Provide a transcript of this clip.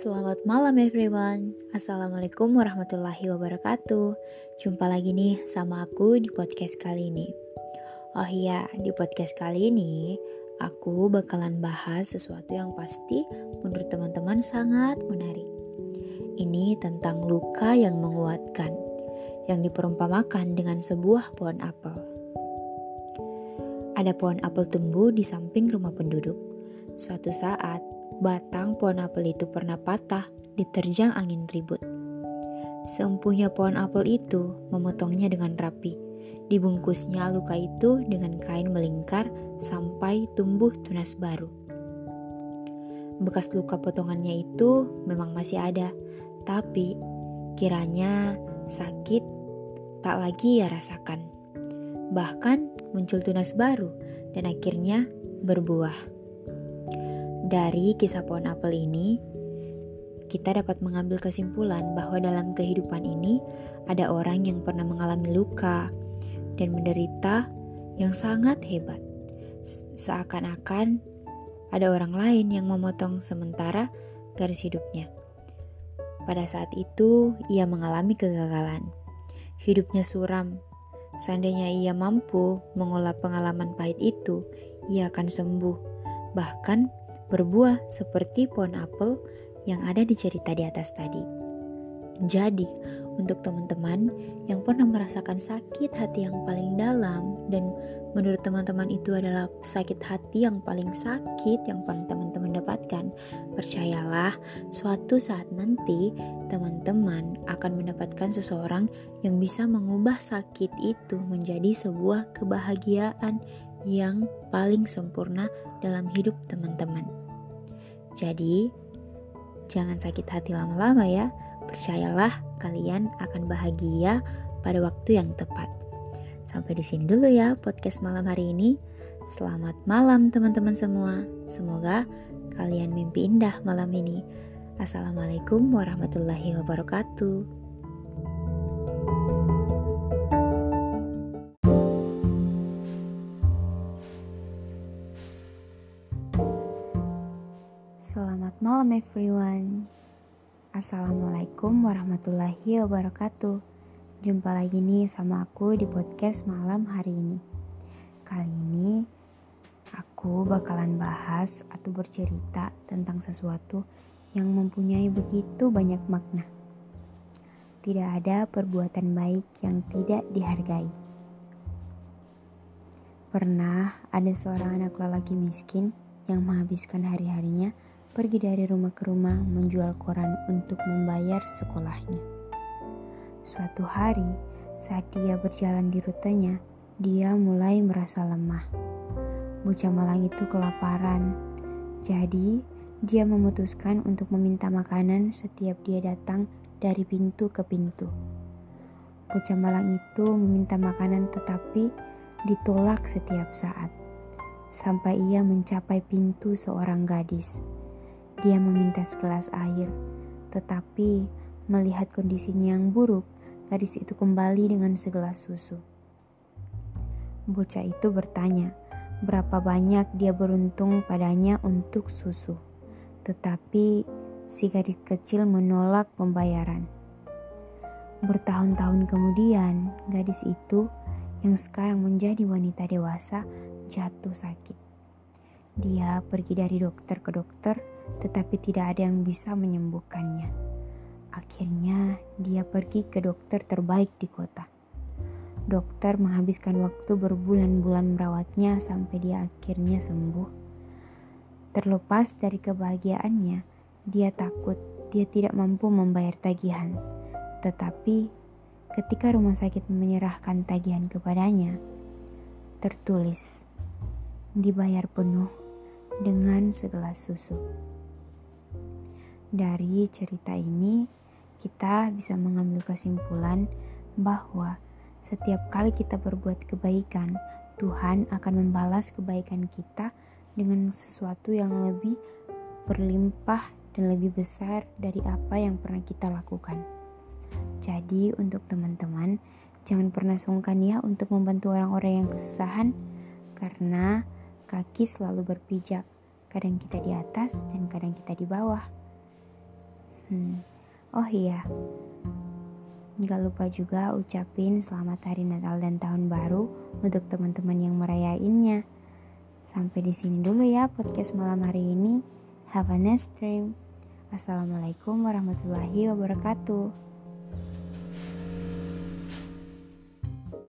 Selamat malam everyone. Assalamualaikum warahmatullahi wabarakatuh. Jumpa lagi nih sama aku di podcast kali ini. Oh iya, di podcast kali ini Aku bakalan bahas sesuatu yang pasti menurut teman-teman sangat menarik. Ini tentang luka yang menguatkan Yang diperumpamakan dengan sebuah pohon apel. Ada pohon apel tumbuh di samping rumah penduduk. Suatu saat Batang pohon apel itu pernah patah diterjang angin ribut. Seempuhnya pohon apel itu memotongnya dengan rapi. Dibungkusnya luka itu dengan kain melingkar sampai tumbuh tunas baru. Bekas luka potongannya itu memang masih ada, tapi kiranya sakit tak lagi ia rasakan. Bahkan muncul tunas baru dan akhirnya berbuah. Dari kisah pohon apel ini, kita dapat mengambil kesimpulan bahwa dalam kehidupan ini ada orang yang pernah mengalami luka dan menderita yang sangat hebat. Seakan-akan ada orang lain yang memotong sementara garis hidupnya. Pada saat itu, ia mengalami kegagalan. Hidupnya suram. Seandainya ia mampu mengolah pengalaman pahit itu, ia akan sembuh. Bahkan berbuah seperti pohon apel yang ada di cerita di atas tadi. Jadi, untuk teman-teman yang pernah merasakan sakit hati yang paling dalam dan menurut teman-teman itu adalah sakit hati yang paling sakit yang pernah teman-teman dapatkan, percayalah suatu saat nanti teman-teman akan mendapatkan seseorang yang bisa mengubah sakit itu menjadi sebuah kebahagiaan yang paling sempurna dalam hidup teman-teman. Jadi, jangan sakit hati lama-lama ya. Percayalah, kalian akan bahagia pada waktu yang tepat. Sampai di sini dulu ya podcast malam hari ini. Selamat malam teman-teman semua. Semoga kalian mimpi indah malam ini. Assalamualaikum warahmatullahi wabarakatuh. Selamat malam everyone. Assalamualaikum warahmatullahi wabarakatuh. Jumpa lagi nih sama aku di podcast malam hari ini. Kali ini aku bakalan bahas atau bercerita tentang sesuatu yang mempunyai begitu banyak makna. Tidak ada perbuatan baik yang tidak dihargai. Pernah ada seorang anak lelaki miskin yang menghabiskan hari-harinya pergi dari rumah ke rumah menjual koran untuk membayar sekolahnya. Suatu hari, saat dia berjalan di rutenya, dia mulai merasa lemah. Bocah malang itu kelaparan, jadi dia memutuskan untuk meminta makanan setiap dia datang dari pintu ke pintu. Bocah malang itu meminta makanan tetapi ditolak setiap saat, sampai ia mencapai pintu seorang gadis. Dia meminta segelas air, tetapi melihat kondisinya yang buruk, gadis itu kembali dengan segelas susu. Bocah itu bertanya, berapa banyak dia beruntung padanya untuk susu. Tetapi si gadis kecil menolak pembayaran. Bertahun-tahun kemudian, gadis itu yang sekarang menjadi wanita dewasa jatuh sakit. Dia pergi dari dokter ke dokter, tetapi tidak ada yang bisa menyembuhkannya. Akhirnya, dia pergi ke dokter terbaik di kota. Dokter menghabiskan waktu berbulan-bulan merawatnya sampai dia akhirnya sembuh. Terlepas dari kebahagiaannya, dia takut dia tidak mampu membayar tagihan. Tetapi, ketika rumah sakit menyerahkan tagihan kepadanya, tertulis dibayar penuh dengan segelas susu. Dari cerita ini, kita bisa mengambil kesimpulan bahwa setiap kali kita berbuat kebaikan, Tuhan akan membalas kebaikan kita dengan sesuatu yang lebih berlimpah dan lebih besar dari apa yang pernah kita lakukan. Jadi, untuk teman-teman, jangan pernah sungkan ya untuk membantu orang-orang yang kesusahan, karena kaki selalu berpijak. Kadang kita di atas dan kadang kita di bawah. Hmm. Oh iya, Gak lupa juga ucapin selamat hari Natal dan Tahun Baru untuk teman-teman yang merayainnya. Sampai di sini dulu ya podcast malam hari ini. Have a nice dream. Assalamualaikum warahmatullahi wabarakatuh.